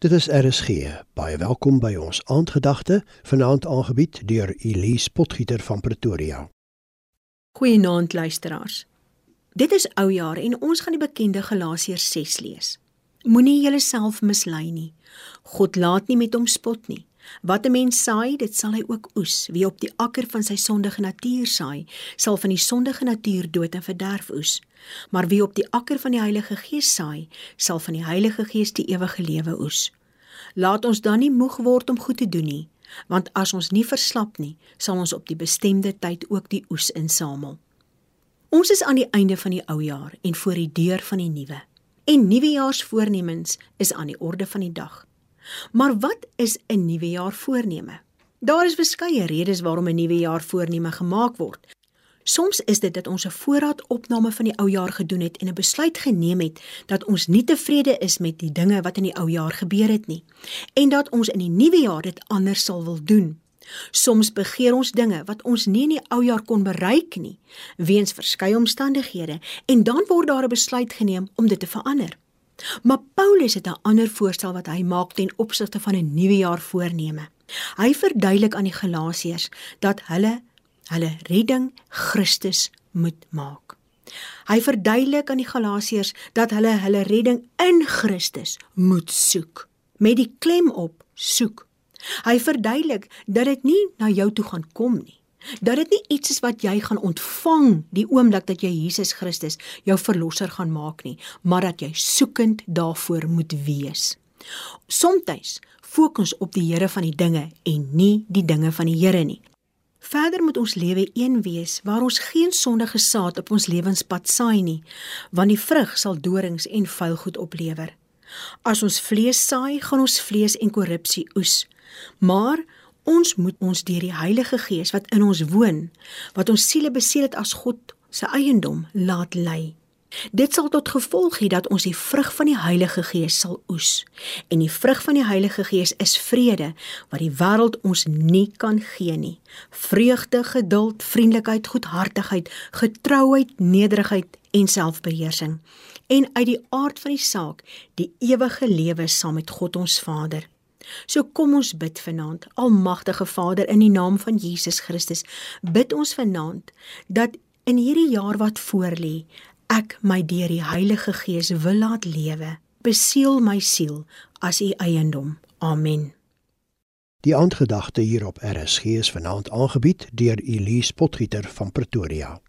Dit is RSG. Baie welkom by ons aandgedagte, vanaand aangebied deur Elise Potgieter van Pretoria. Goeienaand luisteraars. Dit is oujaar en ons gaan die bekende Galasiërs 6 lees. Moenie jouself mislei nie. God laat nie met hom spot nie. Wat 'n mens saai, dit sal hy ook oes. Wie op die akker van sy sondige natuur saai, sal van die sondige natuur dood en verderf oes. Maar wie op die akker van die Heilige Gees saai, sal van die Heilige Gees die ewige lewe oes. Laat ons dan nie moeg word om goed te doen nie, want as ons nie verslap nie, sal ons op die bestemde tyd ook die oes insamel. Ons is aan die einde van die ou jaar en voor die deur van die nuwe. En nuwejaarsvoornemens is aan die orde van die dag. Maar wat is 'n nuwe jaar voorneme? Daar is verskeie redes waarom 'n nuwe jaar voorneme gemaak word. Soms is dit dat ons 'n voorraadopname van die ou jaar gedoen het en 'n besluit geneem het dat ons nie tevrede is met die dinge wat in die ou jaar gebeur het nie en dat ons in die nuwe jaar dit anders sal wil doen. Soms begeer ons dinge wat ons nie in die ou jaar kon bereik nie weens verskeie omstandighede en dan word daar 'n besluit geneem om dit te verander. Maar Paulus het 'n ander voorstel wat hy maak ten opsigte van 'n nuwe jaar voorneme. Hy verduidelik aan die Galasiërs dat hulle hulle redding Christus moet maak. Hy verduidelik aan die Galasiërs dat hulle hulle redding in Christus moet soek met die klem op soek. Hy verduidelik dat dit nie na jou toe gaan kom nie dat dit nie iets is wat jy gaan ontvang die oomblik dat jy Jesus Christus jou verlosser gaan maak nie, maar dat jy soekend daarvoor moet wees. Somstyds fokus op die Here van die dinge en nie die dinge van die Here nie. Verder moet ons lewe een wees waar ons geen sondige saad op ons lewenspad saai nie, want die vrug sal dorings en vuil goed oplewer. As ons vlees saai, gaan ons vlees en korrupsie oes. Maar Ons moet ons deur die Heilige Gees wat in ons woon, wat ons siele beseël het as God se eiendom, laat lei. Dit sal tot gevolg hê dat ons die vrug van die Heilige Gees sal oes. En die vrug van die Heilige Gees is vrede wat die wêreld ons nie kan gee nie. Vreugde, geduld, vriendelikheid, goedhartigheid, getrouheid, nederigheid en selfbeheersing. En uit die aard van die saak, die ewige lewe saam met God ons Vader. So kom ons bid vanaand, Almagtige Vader, in die naam van Jesus Christus. Bid ons vanaand dat in hierdie jaar wat voorlê, ek my deur die Heilige Gees wil laat lewe. Beseël my siel as u eiendom. Amen. Die aandgedagte hier op RSG is vanaand aangebied deur Elise Potgieter van Pretoria.